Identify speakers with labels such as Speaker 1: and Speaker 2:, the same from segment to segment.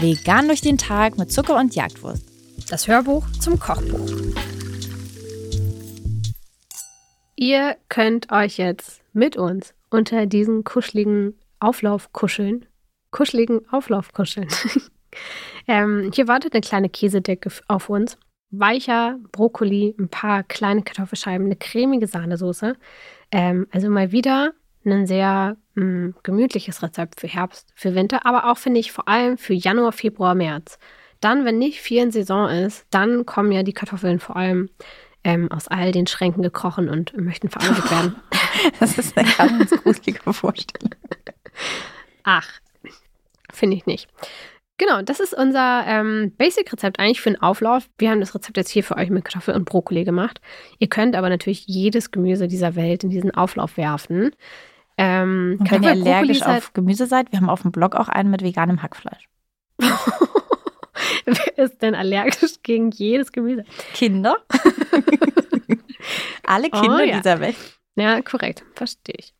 Speaker 1: Vegan durch den Tag mit Zucker und Jagdwurst.
Speaker 2: Das Hörbuch zum Kochbuch. Ihr könnt euch jetzt mit uns unter diesen kuscheligen Auflauf kuscheln. Kuscheligen Auflauf kuscheln. ähm, hier wartet eine kleine Käsedecke auf uns. Weicher Brokkoli, ein paar kleine Kartoffelscheiben, eine cremige Sahnesoße. Ähm, also mal wieder ein sehr mh, hm, gemütliches Rezept für Herbst, für Winter, aber auch finde ich vor allem für Januar, Februar, März. Dann, wenn nicht viel in Saison ist, dann kommen ja die Kartoffeln vor allem ähm, aus all den Schränken gekrochen und möchten verarbeitet werden.
Speaker 1: das ist eine ganz gruselige Vorstellung.
Speaker 2: Ach, finde ich nicht. Genau, das ist unser ähm, Basic-Rezept eigentlich für einen Auflauf. Wir haben das Rezept jetzt hier für euch mit Kartoffel und Brokkoli gemacht. Ihr könnt aber natürlich jedes Gemüse dieser Welt in diesen Auflauf werfen.
Speaker 1: Ähm, und wenn ihr allergisch auf halt Gemüse seid, wir haben auf dem Blog auch einen mit veganem Hackfleisch.
Speaker 2: Wer ist denn allergisch gegen jedes Gemüse?
Speaker 1: Kinder. Alle Kinder oh, ja. dieser Welt.
Speaker 2: Ja, korrekt. Verstehe ich.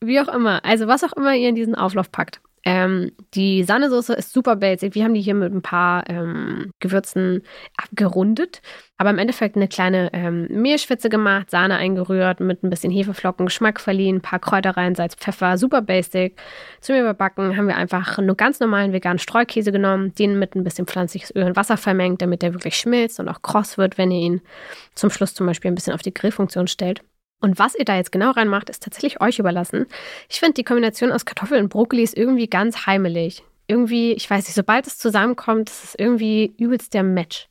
Speaker 2: Wie auch immer. Also, was auch immer ihr in diesen Auflauf packt. Ähm, die Sahnesoße ist super basic. Wir haben die hier mit ein paar ähm, Gewürzen abgerundet. Aber im Endeffekt eine kleine ähm, Mehlschwitze gemacht, Sahne eingerührt, mit ein bisschen Hefeflocken, Geschmack verliehen, ein paar Kräuter rein, Salz, Pfeffer, super basic. Zum Überbacken haben wir einfach nur ganz normalen veganen Streukäse genommen, den mit ein bisschen pflanzliches Öl und Wasser vermengt, damit der wirklich schmilzt und auch kross wird, wenn ihr ihn zum Schluss zum Beispiel ein bisschen auf die Grillfunktion stellt. Und was ihr da jetzt genau reinmacht, ist tatsächlich euch überlassen. Ich finde, die Kombination aus Kartoffeln und Brokkoli ist irgendwie ganz heimelig. Irgendwie, ich weiß nicht, sobald es zusammenkommt, ist es irgendwie übelst der Match.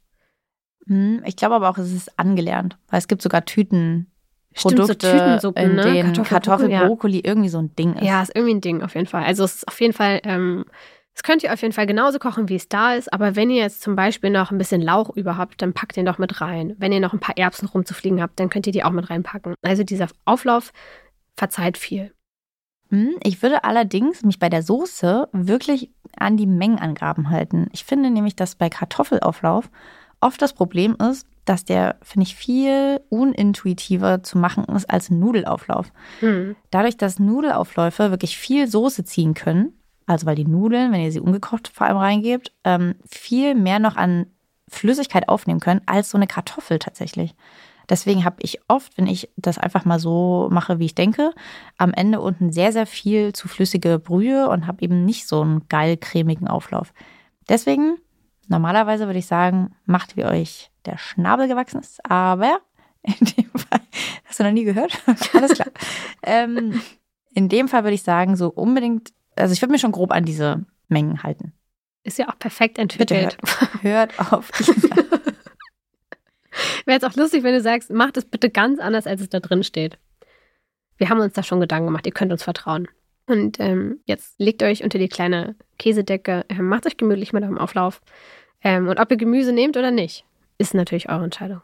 Speaker 1: Hm, ich glaube aber auch, es ist angelernt, weil es gibt sogar Tüten. Produkte, Stimmt, so Tütensuppen, in ne? denen Kartoffel, Kartoffel Brokkoli ja. irgendwie so ein Ding ist.
Speaker 2: Ja, ist irgendwie ein Ding auf jeden Fall. Also es ist auf jeden Fall ähm, das könnt ihr auf jeden Fall genauso kochen, wie es da ist. Aber wenn ihr jetzt zum Beispiel noch ein bisschen Lauch über habt, dann packt den doch mit rein. Wenn ihr noch ein paar Erbsen rumzufliegen habt, dann könnt ihr die auch mit reinpacken. Also dieser Auflauf verzeiht viel.
Speaker 1: Hm, ich würde allerdings mich bei der Soße wirklich an die Mengenangaben halten. Ich finde nämlich, dass bei Kartoffelauflauf oft das Problem ist, dass der, finde ich, viel unintuitiver zu machen ist als Nudelauflauf. Hm. Dadurch, dass Nudelaufläufe wirklich viel Soße ziehen können, also weil die Nudeln, wenn ihr sie ungekocht vor allem reingebt, ähm, viel mehr noch an Flüssigkeit aufnehmen können als so eine Kartoffel tatsächlich. Deswegen habe ich oft, wenn ich das einfach mal so mache, wie ich denke, am Ende unten sehr, sehr viel zu flüssige Brühe und habe eben nicht so einen geil cremigen Auflauf. Deswegen, normalerweise würde ich sagen, macht wie euch der Schnabel gewachsen ist, aber in dem Fall, hast du noch nie gehört? Alles klar. ähm, in dem Fall würde ich sagen, so unbedingt also ich würde mir schon grob an diese Mengen halten.
Speaker 2: Ist ja auch perfekt entwickelt.
Speaker 1: Bitte hört, hört auf.
Speaker 2: Wäre jetzt auch lustig, wenn du sagst, macht es bitte ganz anders, als es da drin steht. Wir haben uns da schon Gedanken gemacht, ihr könnt uns vertrauen. Und ähm, jetzt legt euch unter die kleine Käsedecke, äh, macht euch gemütlich mit eurem Auflauf. Ähm, und ob ihr Gemüse nehmt oder nicht, ist natürlich eure Entscheidung.